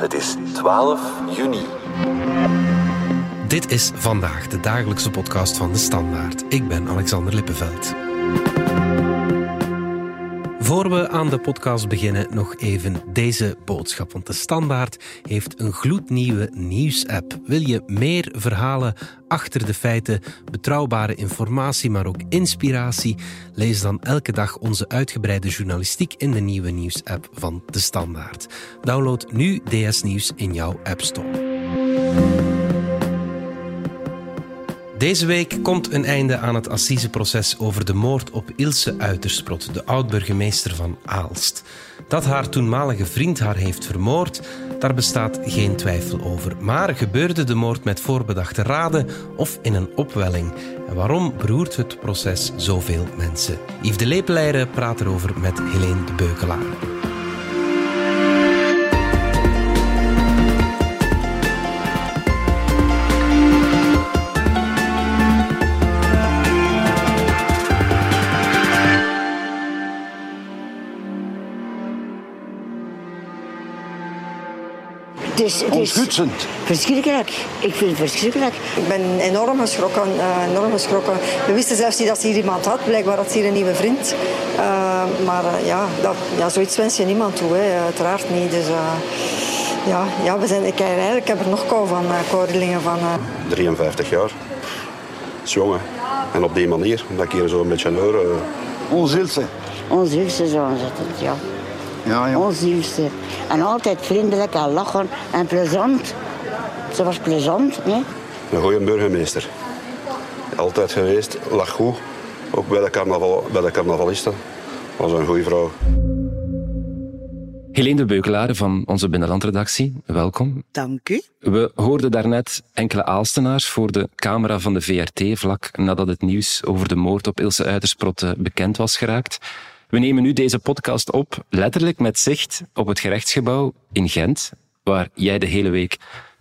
Het is 12 juni. Dit is vandaag de dagelijkse podcast van de Standaard. Ik ben Alexander Lippenveld. Voor we aan de podcast beginnen, nog even deze boodschap. Want de Standaard heeft een gloednieuwe nieuwsapp. Wil je meer verhalen achter de feiten, betrouwbare informatie, maar ook inspiratie? Lees dan elke dag onze uitgebreide journalistiek in de nieuwe nieuwsapp van de Standaard. Download nu DS Nieuws in jouw App Store. Deze week komt een einde aan het assiseproces over de moord op Ilse Uitersprot, de oud-burgemeester van Aalst. Dat haar toenmalige vriend haar heeft vermoord, daar bestaat geen twijfel over. Maar gebeurde de moord met voorbedachte raden of in een opwelling? En waarom beroert het proces zoveel mensen? Yves de Lepeleire praat erover met Helene de Beukelaar. Het is, het is verschrikkelijk. Ik vind het verschrikkelijk. Ik ben enorm geschrokken, eh, enorm geschrokken. We wisten zelfs niet dat ze hier iemand had. Blijkbaar had ze hier een nieuwe vriend. Eh, maar eh, ja, dat, ja, zoiets wens je niemand toe, hè. uiteraard niet. Dus eh, ja, ja, we zijn, ik, eigenlijk heb er nog kou van, uh, koudelingen van. eh. 53 jaar. Dat is jong, hè. En op die manier, dat keer zo een beetje een euro. Ons Ilse. Onze liefste zoon zit het, ja. Ja, ja. En altijd vriendelijk en lachen en plezant. Ze was plezant, hè. Een goede burgemeester. Altijd geweest, lag goed. Ook bij de, carnaval, bij de carnavalisten. Was een goede vrouw. Helene de Beukelaar van onze binnenlandredactie, welkom. Dank u. We hoorden daarnet enkele Aalstenaars voor de camera van de VRT vlak nadat het nieuws over de moord op Ilse Uitersprot eh, bekend was geraakt. We nemen nu deze podcast op, letterlijk met zicht op het gerechtsgebouw in Gent, waar jij de hele week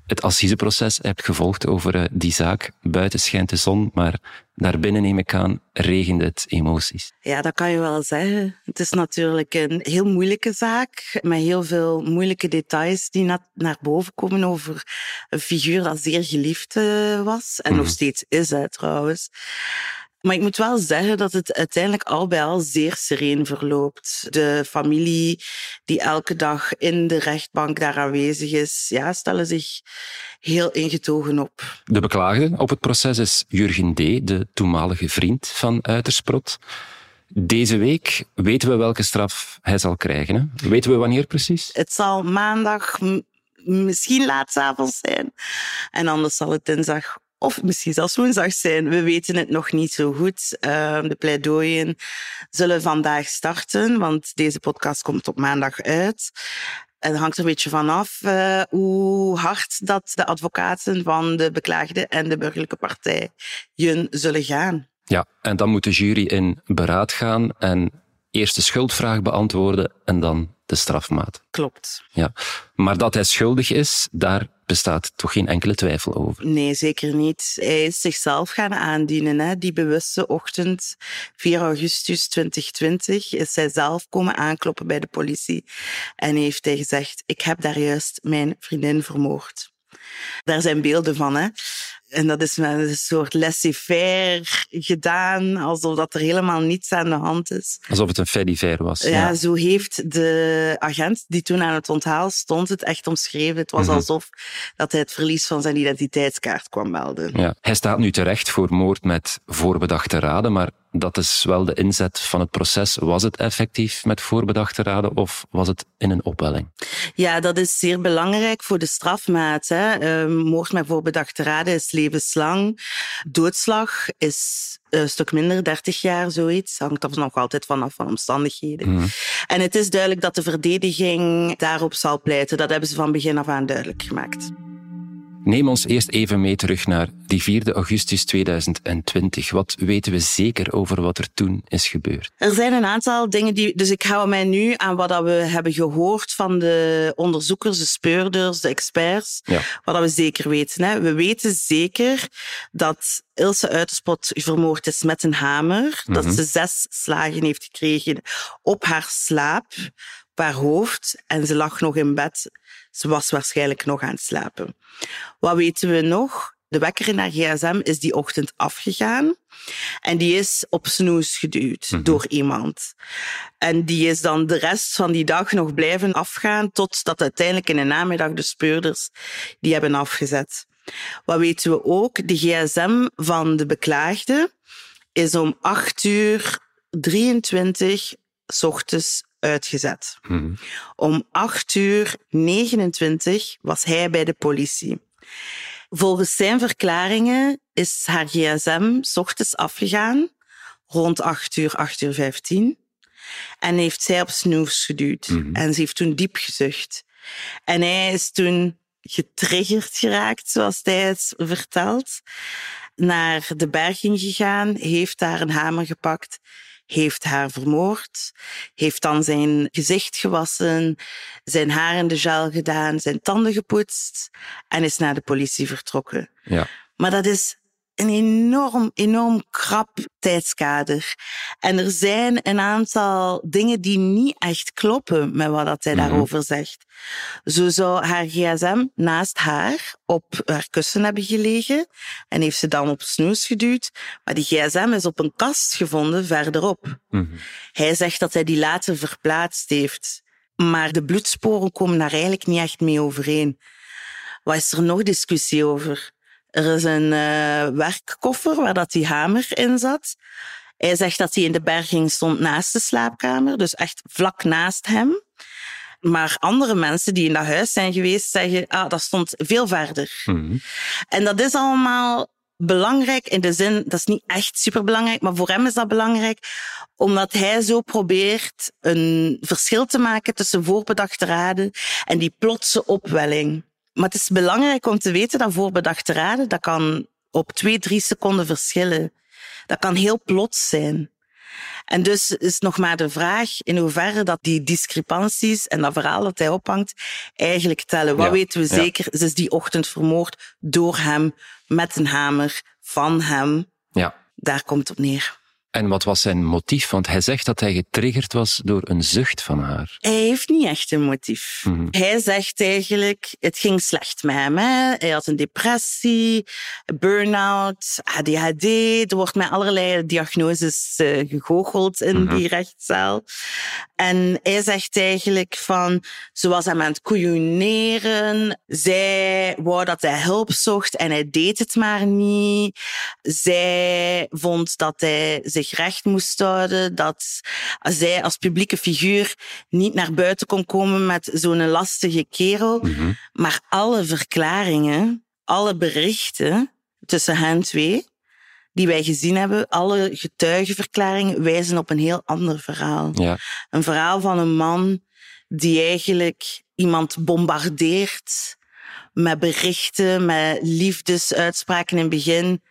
het assiseproces hebt gevolgd over eh, die zaak. Buiten schijnt de zon, maar daarbinnen neem ik aan regende het emoties. Ja, dat kan je wel zeggen. Het is natuurlijk een heel moeilijke zaak, met heel veel moeilijke details die na- naar boven komen over een figuur dat zeer geliefd eh, was. En nog steeds is, hè, trouwens. Maar ik moet wel zeggen dat het uiteindelijk al bij al zeer sereen verloopt. De familie die elke dag in de rechtbank daar aanwezig is, ja, stellen zich heel ingetogen op. De beklaagde op het proces is Jurgen D., de toenmalige vriend van Uitersprot. Deze week weten we welke straf hij zal krijgen. Hè? Weten we wanneer precies? Het zal maandag, misschien laatavond zijn. En anders zal het dinsdag of misschien zelfs woensdag zijn. We weten het nog niet zo goed. Uh, de pleidooien zullen vandaag starten, want deze podcast komt op maandag uit. Het hangt er een beetje vanaf uh, hoe hard dat de advocaten van de beklaagde en de burgerlijke partijen zullen gaan. Ja, en dan moet de jury in beraad gaan en eerst de schuldvraag beantwoorden en dan de strafmaat. Klopt. Ja. Maar dat hij schuldig is, daar bestaat toch geen enkele twijfel over. Nee, zeker niet. Hij is zichzelf gaan aandienen. Hè. Die bewuste ochtend, 4 augustus 2020, is hij zelf komen aankloppen bij de politie. En heeft hij gezegd, ik heb daar juist mijn vriendin vermoord. Daar zijn beelden van, hè. En dat is met een soort laissez-faire gedaan, alsof dat er helemaal niets aan de hand is. Alsof het een fait divers was. Ja, ja, zo heeft de agent die toen aan het onthaal stond het echt omschreven. Het was mm -hmm. alsof dat hij het verlies van zijn identiteitskaart kwam melden. Ja. Hij staat nu terecht voor moord met voorbedachte raden, maar dat is wel de inzet van het proces. Was het effectief met voorbedachte raden of was het in een opwelling? Ja, dat is zeer belangrijk voor de strafmaat. Hè. Uh, moord met voorbedachte raden is levenslang. Doodslag is een stuk minder, 30 jaar, zoiets. Hangt er nog altijd vanaf van omstandigheden. Mm. En het is duidelijk dat de verdediging daarop zal pleiten. Dat hebben ze van begin af aan duidelijk gemaakt. Neem ons eerst even mee terug naar die 4 augustus 2020. Wat weten we zeker over wat er toen is gebeurd? Er zijn een aantal dingen die. Dus ik hou mij nu aan wat we hebben gehoord van de onderzoekers, de speurders, de experts. Ja. Wat we zeker weten. Hè. We weten zeker dat Ilse Uiterspot vermoord is met een hamer. Mm -hmm. Dat ze zes slagen heeft gekregen op haar slaap haar hoofd en ze lag nog in bed. Ze was waarschijnlijk nog aan het slapen. Wat weten we nog? De wekker in haar gsm is die ochtend afgegaan. En die is op snoes geduwd door iemand. En die is dan de rest van die dag nog blijven afgaan, totdat uiteindelijk in de namiddag de speurders die hebben afgezet. Wat weten we ook? De gsm van de beklaagde is om 8 uur 23 s ochtends uitgezet. Om 8 uur 29 was hij bij de politie. Volgens zijn verklaringen is haar gsm s ochtends afgegaan, rond 8 uur, 8 uur 15. En heeft zij op snoes geduwd. En ze heeft toen diep gezucht. En hij is toen getriggerd geraakt, zoals hij het vertelt. Naar de berging gegaan, heeft daar een hamer gepakt, heeft haar vermoord, heeft dan zijn gezicht gewassen, zijn haar in de gel gedaan, zijn tanden gepoetst en is naar de politie vertrokken. Ja. Maar dat is een enorm, enorm krap tijdskader. En er zijn een aantal dingen die niet echt kloppen met wat dat hij daarover zegt. Zo zou haar gsm naast haar op haar kussen hebben gelegen en heeft ze dan op snoes geduwd. Maar die gsm is op een kast gevonden verderop. Hij zegt dat hij die later verplaatst heeft. Maar de bloedsporen komen daar eigenlijk niet echt mee overeen. Wat is er nog discussie over? Er is een eh, werkkoffer waar dat die hamer in zat. Hij zegt dat hij in de berging stond naast de slaapkamer, dus echt vlak naast hem. Maar andere mensen die in dat huis zijn geweest zeggen, ah, dat stond veel verder. En dat is allemaal belangrijk in de zin, dat is niet echt superbelangrijk, maar voor hem is dat belangrijk, omdat hij zo probeert een verschil te maken tussen voorbedachte raden en die plotse opwelling. Maar het is belangrijk om te weten dat voorbedachte raden, dat kan op twee, drie seconden verschillen. Dat kan heel plots zijn. En dus is nog maar de vraag in hoeverre dat die discrepanties en dat verhaal dat hij ophangt eigenlijk tellen. Wat Ja, weten we ja. zeker? Ze is die ochtend vermoord door hem, met een hamer, van hem. Ja. Daar komt het op neer. En wat was zijn motief? Want hij zegt dat hij getriggerd was door een zucht van haar. Hij heeft niet echt een motief. Hij zegt eigenlijk, het ging slecht met hem. Hè? Hij had een depressie, burn-out, ADHD. Er wordt met allerlei diagnoses eh, gegoocheld in die rechtszaal. En hij zegt eigenlijk van, ze was hem aan het koeioneren. Zij wou dat hij hulp zocht en hij deed het maar niet. Zij vond dat hij zich recht moest houden. Dat zij als publieke figuur niet naar buiten kon komen met zo'n lastige kerel. Maar alle verklaringen, alle berichten tussen hen twee, die wij gezien hebben, alle getuigenverklaringen wijzen op een heel ander verhaal. Ja. Een verhaal van een man die eigenlijk iemand bombardeert met berichten, met liefdesuitspraken in het begin.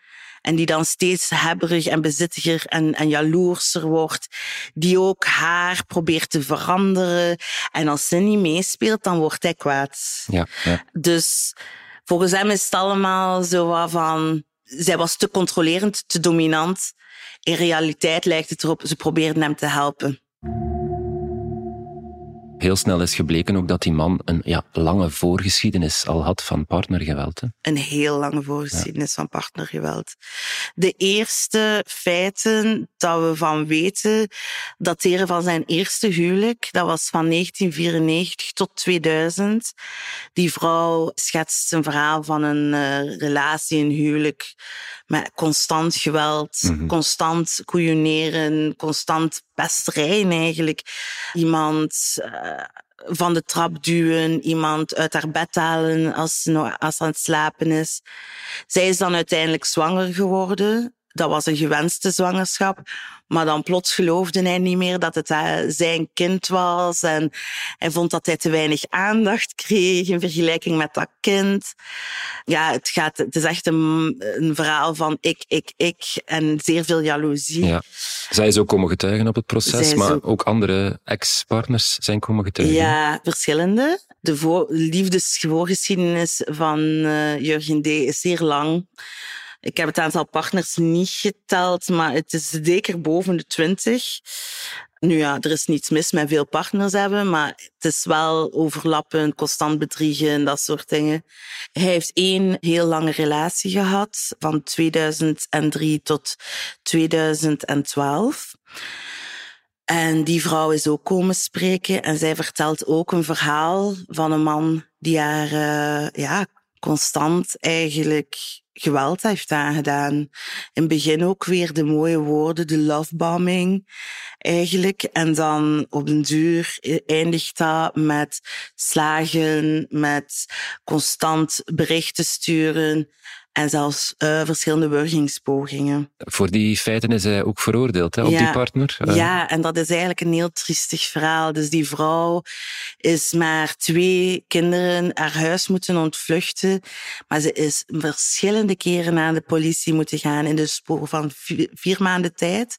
En die dan steeds hebberig en bezittiger en, en jaloerser wordt. Die ook haar probeert te veranderen. En als ze niet meespeelt, dan wordt hij kwaad. Ja, ja. Dus volgens hem is het allemaal zo van... Zij was te controlerend, te dominant. In realiteit lijkt het erop, ze probeerden hem te helpen. Heel snel is gebleken ook dat die man een ja, lange voorgeschiedenis al had van partnergeweld. hè. een heel lange voorgeschiedenis van partnergeweld. De eerste feiten dat we van weten dateren van zijn eerste huwelijk. Dat was van 1994 tot 2000. Die vrouw schetst een verhaal van een eh, relatie, een huwelijk met constant geweld, constant koeioneren, constant pesterijen eigenlijk. Iemand eh, van de trap duwen, iemand uit haar bed halen als ze, als ze aan het slapen is. Zij is dan uiteindelijk zwanger geworden. Dat was een gewenste zwangerschap. Maar dan plots geloofde hij niet meer dat het eh, zijn kind was. En hij vond dat hij te weinig aandacht kreeg in vergelijking met dat kind. Ja, het, gaat, het is echt een, een verhaal van ik, ik, ik en zeer veel jaloezie. Ja. Zij is ook komen getuigen op het proces, maar ook- ook andere ex-partners zijn komen getuigen. Ja, verschillende. De voor, liefdesvoorgeschiedenis van eh, Jurgen D. is zeer lang. Ik heb het aantal partners niet geteld, maar het is zeker boven de twintig. Nu ja, er is niets mis met veel partners hebben, maar het is wel overlappend, constant bedriegen, dat soort dingen. Hij heeft één heel lange relatie gehad, van 2003 tot 2012. En die vrouw is ook komen spreken en zij vertelt ook een verhaal van een man die haar uh, ja, constant eigenlijk geweld heeft aangedaan. In het begin ook weer de mooie woorden, de lovebombing eigenlijk. En dan op den duur eindigt dat met slagen, met constant berichten sturen en zelfs uh, verschillende wurgingspogingen. Voor die feiten is hij ook veroordeeld, hè, op die partner? Uh. Ja, en dat is eigenlijk een heel triestig verhaal. Dus die vrouw is maar twee kinderen haar huis moeten ontvluchten, maar ze is verschillende keren naar de politie moeten gaan in de spoor van vier, vier maanden tijd.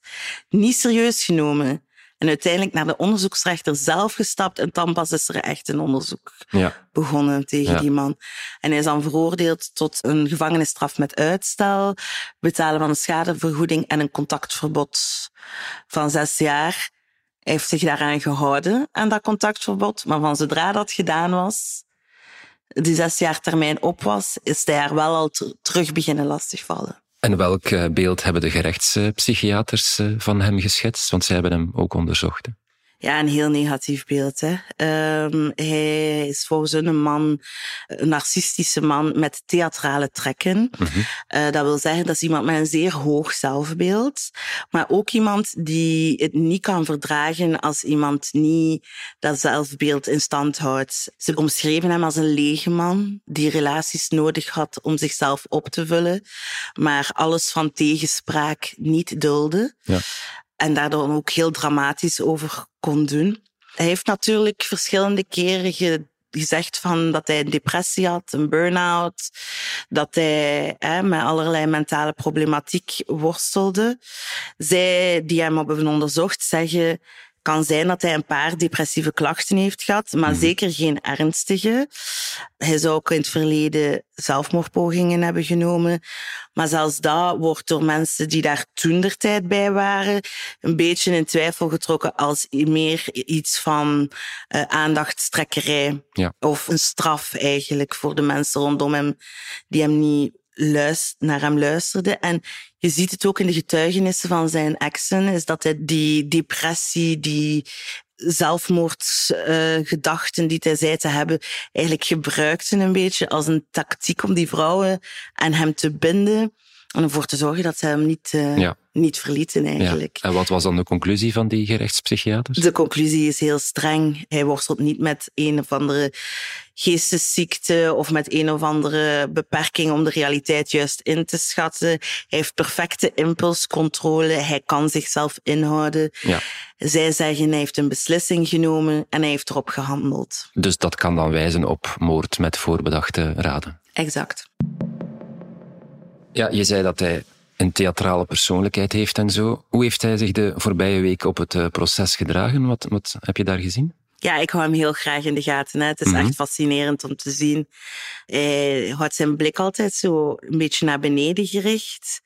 Niet serieus genomen. En uiteindelijk naar de onderzoeksrechter zelf gestapt en dan pas is er echt een onderzoek ja. begonnen tegen die man. En hij is dan veroordeeld tot een gevangenisstraf met uitstel, betalen van een schadevergoeding en een contactverbod van zes jaar. Hij heeft zich daaraan gehouden, aan dat contactverbod, maar van zodra dat gedaan was, die zes jaar termijn op was, is hij er wel al terug beginnen lastigvallen. En welk eh, beeld hebben de gerechtspsychiaters eh, van hem geschetst? Want zij hebben hem ook onderzocht. Ja, een heel negatief beeld. Hè. Um, hij is volgens hun een man, een narcistische man met theatrale trekken. Mm -hmm. uh, dat wil zeggen, dat is iemand met een zeer hoog zelfbeeld. Maar ook iemand die het niet kan verdragen als iemand niet dat zelfbeeld in stand houdt. Ze omschreven hem als een lege man die relaties nodig had om zichzelf op te vullen, maar alles van tegenspraak niet dulde. Ja en daar dan ook heel dramatisch over kon doen. Hij heeft natuurlijk verschillende keren ge gezegd van dat hij een depressie had, een burn-out, dat hij hè, met allerlei mentale problematiek worstelde. Zij die hem hebben onderzocht zeggen kan zijn dat hij een paar depressieve klachten heeft gehad, maar mhm. zeker geen ernstige. Hij zou ook in het verleden zelfmoordpogingen hebben genomen. Maar zelfs dat wordt door mensen die daar toen der tijd bij waren, een beetje in twijfel getrokken als meer iets van uh, aandachtstrekkerij. Ja. Of een straf eigenlijk voor de mensen rondom hem die hem niet luist, naar hem luisterde. En je ziet het ook in de getuigenissen van zijn exen, is dat hij die depressie, die zelfmoordgedachten die hij zei te hebben, eigenlijk gebruikte een beetje als een tactiek om die vrouwen aan hem te binden. En ervoor te zorgen dat ze hem niet, uh, ja. niet verlieten eigenlijk. Ja. En wat was dan de conclusie van die gerechtspsychiaters? De conclusie is heel streng. Hij worstelt niet met een of andere geestesziekte of met een of andere beperking om de realiteit juist in te schatten. Hij heeft perfecte impulscontrole. Hij kan zichzelf inhouden. Ja. Zij zeggen hij heeft een beslissing genomen en hij heeft erop gehandeld. Dus dat kan dan wijzen op moord met voorbedachte raden. Exact. Ja, je zei dat hij een theatrale persoonlijkheid heeft en zo. Hoe heeft hij zich de voorbije week op het eh, proces gedragen? Wat, wat heb je daar gezien? Ja, ik hou hem heel graag in de gaten. Hè. Het is mm -hmm. echt fascinerend om te zien. Hij houdt zijn blik altijd zo een beetje naar beneden gericht.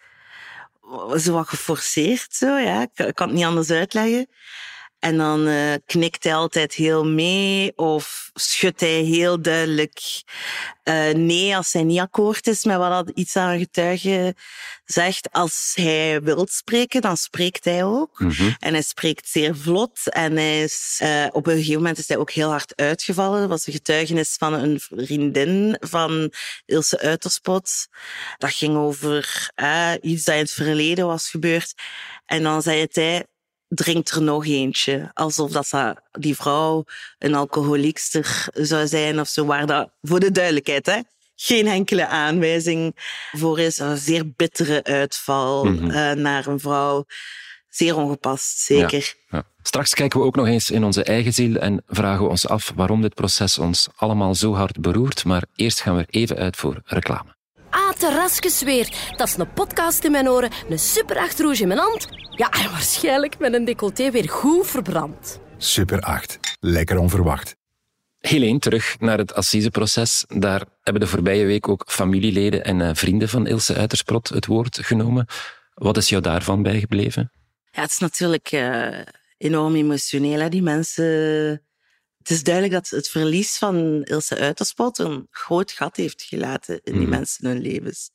Zo wat geforceerd, zo, ja. Ik kan het niet anders uitleggen. En dan uh, knikt hij altijd heel mee of schudt hij heel duidelijk uh, nee als hij niet akkoord is met wat iets aan een getuige zegt. Als hij wil spreken, dan spreekt hij ook. Mm -hmm. En hij spreekt zeer vlot. En hij is, uh, op een gegeven moment is hij ook heel hard uitgevallen. Dat was een getuigenis van een vriendin van Ilse Uiterspot. Dat ging over iets dat in het verleden was gebeurd. En dan zei het hij drinkt er nog eentje. Alsof dat die vrouw een alcoholiekster zou zijn of zo. Waar dat, voor de duidelijkheid, hè, geen enkele aanwijzing voor is. Een zeer bittere uitval mm -hmm. uh, naar een vrouw. Zeer ongepast, zeker. Ja, ja. Straks kijken we ook nog eens in onze eigen ziel en vragen we ons af waarom dit proces ons allemaal zo hard beroert. Maar eerst gaan we even uit voor reclame. Terrasjes weer. Dat is een podcast in mijn oren, een super 8 rouge in mijn hand. Ja, en waarschijnlijk met een decolleté weer goed verbrand. Super 8. Lekker onverwacht. Helene, terug naar het assiseproces. Daar hebben de voorbije week ook familieleden en eh, vrienden van Ilse Uitersprot het woord genomen. Wat is jou daarvan bijgebleven? Ja, het is natuurlijk uh, enorm emotioneel. Hè? Die mensen... Het is duidelijk dat het verlies van Ilse Uiterspot een groot gat heeft gelaten in die mm. mensen hun levens.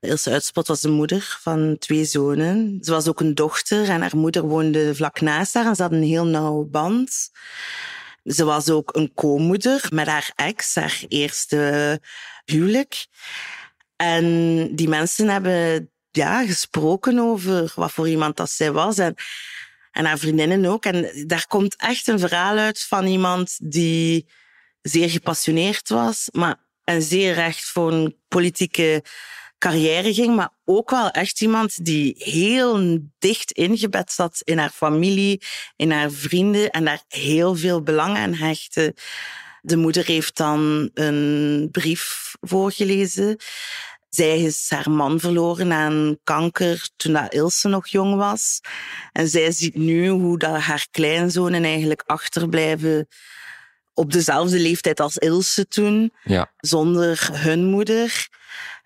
Ilse Uiterspot was de moeder van twee zonen. Ze was ook een dochter en haar moeder woonde vlak naast haar en ze hadden een heel nauwe band. Ze was ook een co-moeder met haar ex, haar eerste huwelijk. En die mensen hebben ja, gesproken over wat voor iemand dat zij was. En, en haar vriendinnen ook. En daar komt echt een verhaal uit van iemand die zeer gepassioneerd was, maar en zeer recht voor een politieke carrière ging, maar ook wel echt iemand die heel dicht ingebed zat in haar familie, in haar vrienden en daar heel veel belang aan hechtte. De moeder heeft dan een brief voorgelezen. Zij is haar man verloren aan kanker toen dat Ilse nog jong was. En zij ziet nu hoe dat haar kleinzonen eigenlijk achterblijven op dezelfde leeftijd als Ilse toen, ja. zonder hun moeder.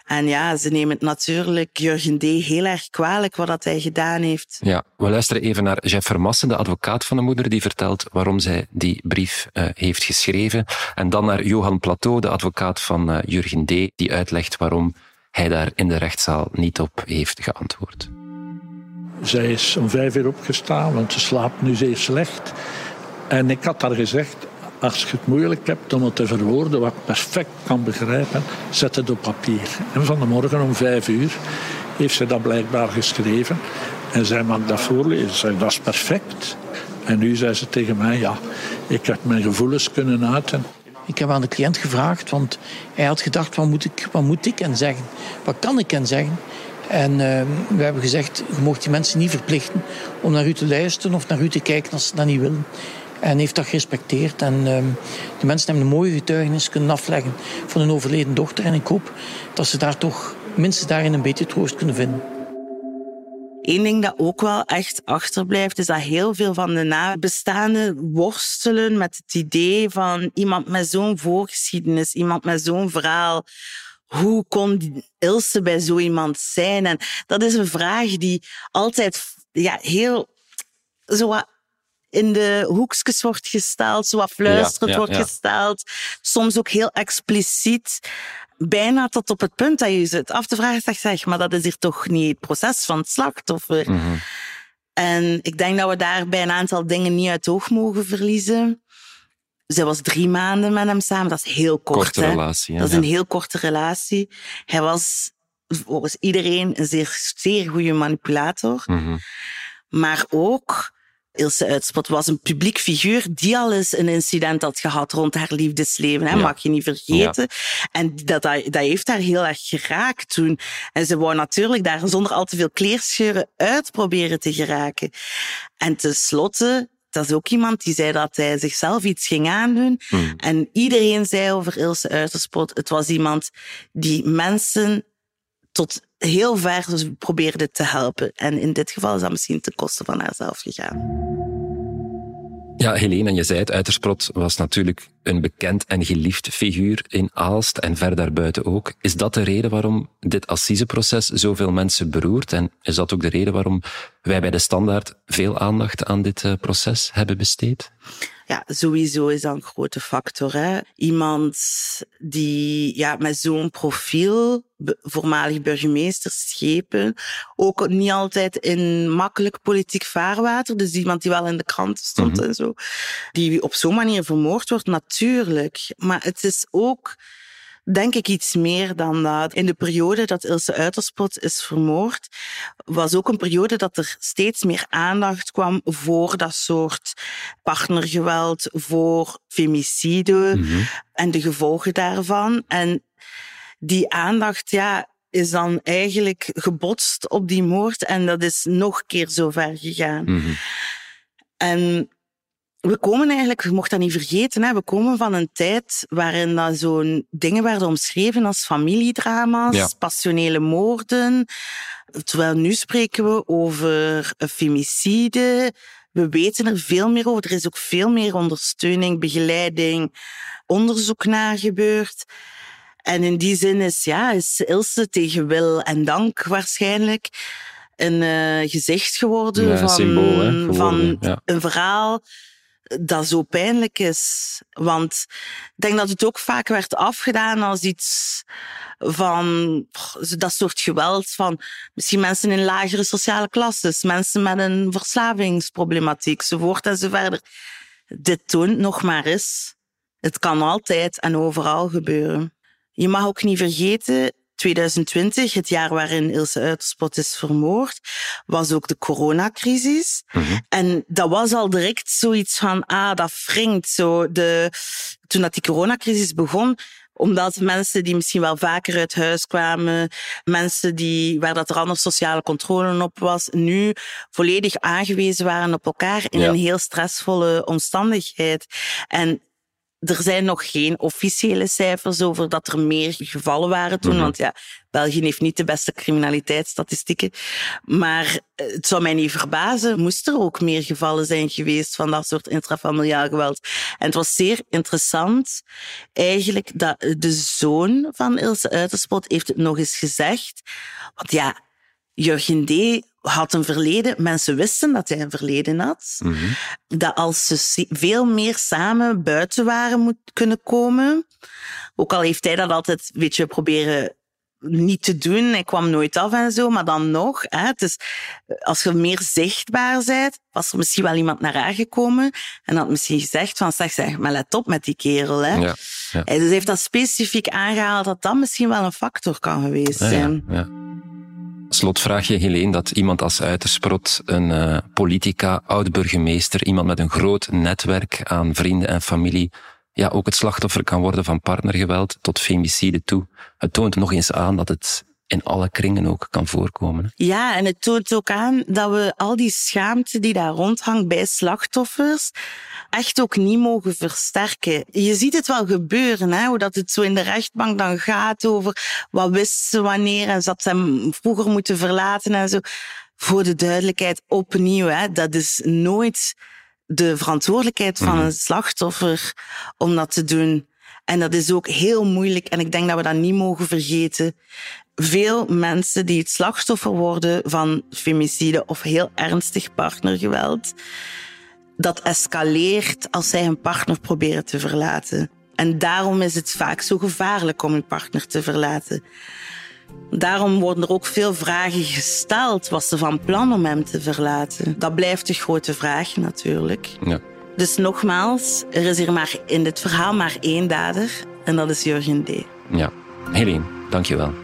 En ja, ze nemen het natuurlijk Jurgen D. heel erg kwalijk wat dat hij gedaan heeft. Ja, we luisteren even naar Jeff Vermassen, de advocaat van de moeder, die vertelt waarom zij die brief uh, heeft geschreven. En dan naar Johan Plateau, de advocaat van uh, Jurgen D., die uitlegt waarom hij daar in de rechtszaal niet op heeft geantwoord. Zij is om vijf uur opgestaan, want ze slaapt nu zeer slecht. En ik had haar gezegd, als je het moeilijk hebt om het te verwoorden, wat ik perfect kan begrijpen, zet het op papier. En van de morgen om vijf uur heeft ze dat blijkbaar geschreven. En zij mag dat voorlezen. Zei, dat is perfect. En nu zei ze tegen mij, ja, ik heb mijn gevoelens kunnen uiten. Ik heb aan de cliënt gevraagd, want hij had gedacht, wat moet ik, wat moet ik en zeggen? Wat kan ik en zeggen? En uh, we hebben gezegd, je mocht die mensen niet verplichten om naar u te luisteren of naar u te kijken als ze dat niet willen. En heeft dat gerespecteerd. En uh, die mensen hebben een mooie getuigenis kunnen afleggen van hun overleden dochter. En ik hoop dat ze daar toch minstens daarin een beetje troost kunnen vinden. Eén ding dat ook wel echt achterblijft, is dat heel veel van de nabestaanden worstelen met het idee van iemand met zo'n voorgeschiedenis, iemand met zo'n verhaal. Hoe kon Ilse bij zo iemand zijn? En dat is een vraag die altijd ja, heel zo in de hoekjes wordt gesteld, zo wat fluisterend wordt gesteld. Soms ook heel expliciet bijna tot op het punt dat je zit af te vragen, zeg, zeg, maar dat is hier toch niet het proces van het slachtoffer. Mhm. En ik denk dat we daar bij een aantal dingen niet uit oog mogen verliezen. Zij was drie maanden met hem samen. Dat is heel kort. Korte hè? relatie. dat is een heel korte relatie. Hij was volgens iedereen een zeer, zeer goede manipulator. Mhm. Maar ook Ilse Uitspot was een publiek figuur die al eens een incident had gehad rond haar liefdesleven. Hè, Mag je niet vergeten. En dat, dat, heeft haar heel erg geraakt toen. En ze wou natuurlijk daar zonder al te veel kleerscheuren uit proberen te geraken. En tenslotte dat is ook iemand die zei dat hij zichzelf iets ging aandoen. Hmm. En iedereen zei over Ilse Uiterspot, het was iemand die mensen tot heel ver probeerde te helpen. En in dit geval is dat misschien ten koste van haarzelf gegaan. Ja, Helene, en je zei het, Uitersprot was natuurlijk een bekend en geliefd figuur in Aalst en ver daarbuiten ook. Is dat de reden waarom dit assiseproces zoveel mensen beroert? En is dat ook de reden waarom wij bij de Standaard veel aandacht aan dit eh, proces hebben besteed? Ja, sowieso is dat een grote factor. Hè? Iemand die ja, met zo'n profiel, voormalig burgemeester, schepen, ook niet altijd in makkelijk politiek vaarwater, dus iemand die wel in de kranten stond mhm. en zo, die op zo'n manier vermoord wordt, natuurlijk. Maar het is ook denk ik iets meer dan dat. In de periode dat Ilse Uiterspot is vermoord, was ook een periode dat er steeds meer aandacht kwam voor dat soort partnergeweld, voor femicide mhm. en de gevolgen daarvan. En die aandacht, ja, is dan eigenlijk gebotst op die moord en dat is nog een keer zo ver gegaan. Mhm. En we komen eigenlijk, je mocht dat niet vergeten, hè, we komen van een tijd waarin dat zo'n dingen werden omschreven als familiedrama's, passionele moorden. Terwijl nu spreken we over femicide, We weten er veel meer over. Er is ook veel meer ondersteuning, begeleiding, onderzoek naar gebeurd. En in die zin is, ja, is Ilse tegen wil en dank waarschijnlijk een uh, gezicht geworden Ja, van, symbool, hè, geworden, van ja. een verhaal dat zo pijnlijk is. Want ik denk dat het ook vaak werd afgedaan als iets van dat soort geweld van misschien mensen in lagere sociale klasses, mensen met een verslavingsproblematiek, enzovoort en zo verder. Dit toont nog maar eens, het kan altijd en overal gebeuren. Je mag ook niet vergeten, 2020, het jaar waarin Ilse Uiterspot is vermoord, was ook de coronacrisis. En dat was al direct zoiets van, ah, dat wringt zo. De, toen dat die coronacrisis begon, omdat mensen die misschien wel vaker uit huis kwamen, mensen die, waar dat er anders sociale controle op was, nu volledig aangewezen waren op elkaar in Ja. een heel stressvolle omstandigheid. En er zijn nog geen officiële cijfers over dat er meer gevallen waren toen. Mhm. Want ja, België heeft niet de beste criminaliteitsstatistieken. Maar eh, het zou mij niet verbazen, moest er ook meer gevallen zijn geweest van dat soort intrafamiliaal geweld. En het was zeer interessant, eigenlijk, dat de zoon van Ilse Uiterspot heeft het nog eens gezegd. Want ja, Jurgen D. had een verleden. Mensen wisten dat hij een verleden had. Dat als ze veel meer samen buiten waren moet kunnen komen. Ook al heeft hij dat altijd een beetje proberen niet te doen. Hij kwam nooit af en zo, maar dan nog. Hè, het is, als je meer zichtbaar bent, was er misschien wel iemand naar haar gekomen en had misschien gezegd van, zeg, zeg, maar let op met die kerel. Hè. Ja, ja. Hij dus heeft dat specifiek aangehaald dat dat misschien wel een factor kan geweest zijn. ja. Slotvraagje, Helene, dat iemand als Uitersprot, een eh, politica, oud-burgemeester, iemand met een groot netwerk aan vrienden en familie, ja, ook het slachtoffer kan worden van partnergeweld tot femicide toe. Het toont nog eens aan dat het in alle kringen ook kan voorkomen. Ja, en het toont ook aan dat we al die schaamte die daar rondhangt bij slachtoffers echt ook niet mogen versterken. Je ziet het wel gebeuren, hè, hoe dat het zo in de rechtbank dan gaat over wat wist ze wanneer en ze had hem vroeger moeten verlaten en zo. Voor de duidelijkheid opnieuw, hè, dat is nooit de verantwoordelijkheid van een slachtoffer om dat te doen. En dat is ook heel moeilijk en ik denk dat we dat niet mogen vergeten. Veel mensen die het slachtoffer worden van femicide of heel ernstig partnergeweld, dat escaleert als zij hun partner proberen te verlaten. En daarom is het vaak zo gevaarlijk om hun partner te verlaten. Daarom worden er ook veel vragen gesteld. Was ze van plan om hem te verlaten? Dat blijft de grote vraag natuurlijk. Ja. Dus nogmaals, er is hier maar in dit verhaal maar één dader. En dat is Jurgen D. ja. Helene, dankjewel.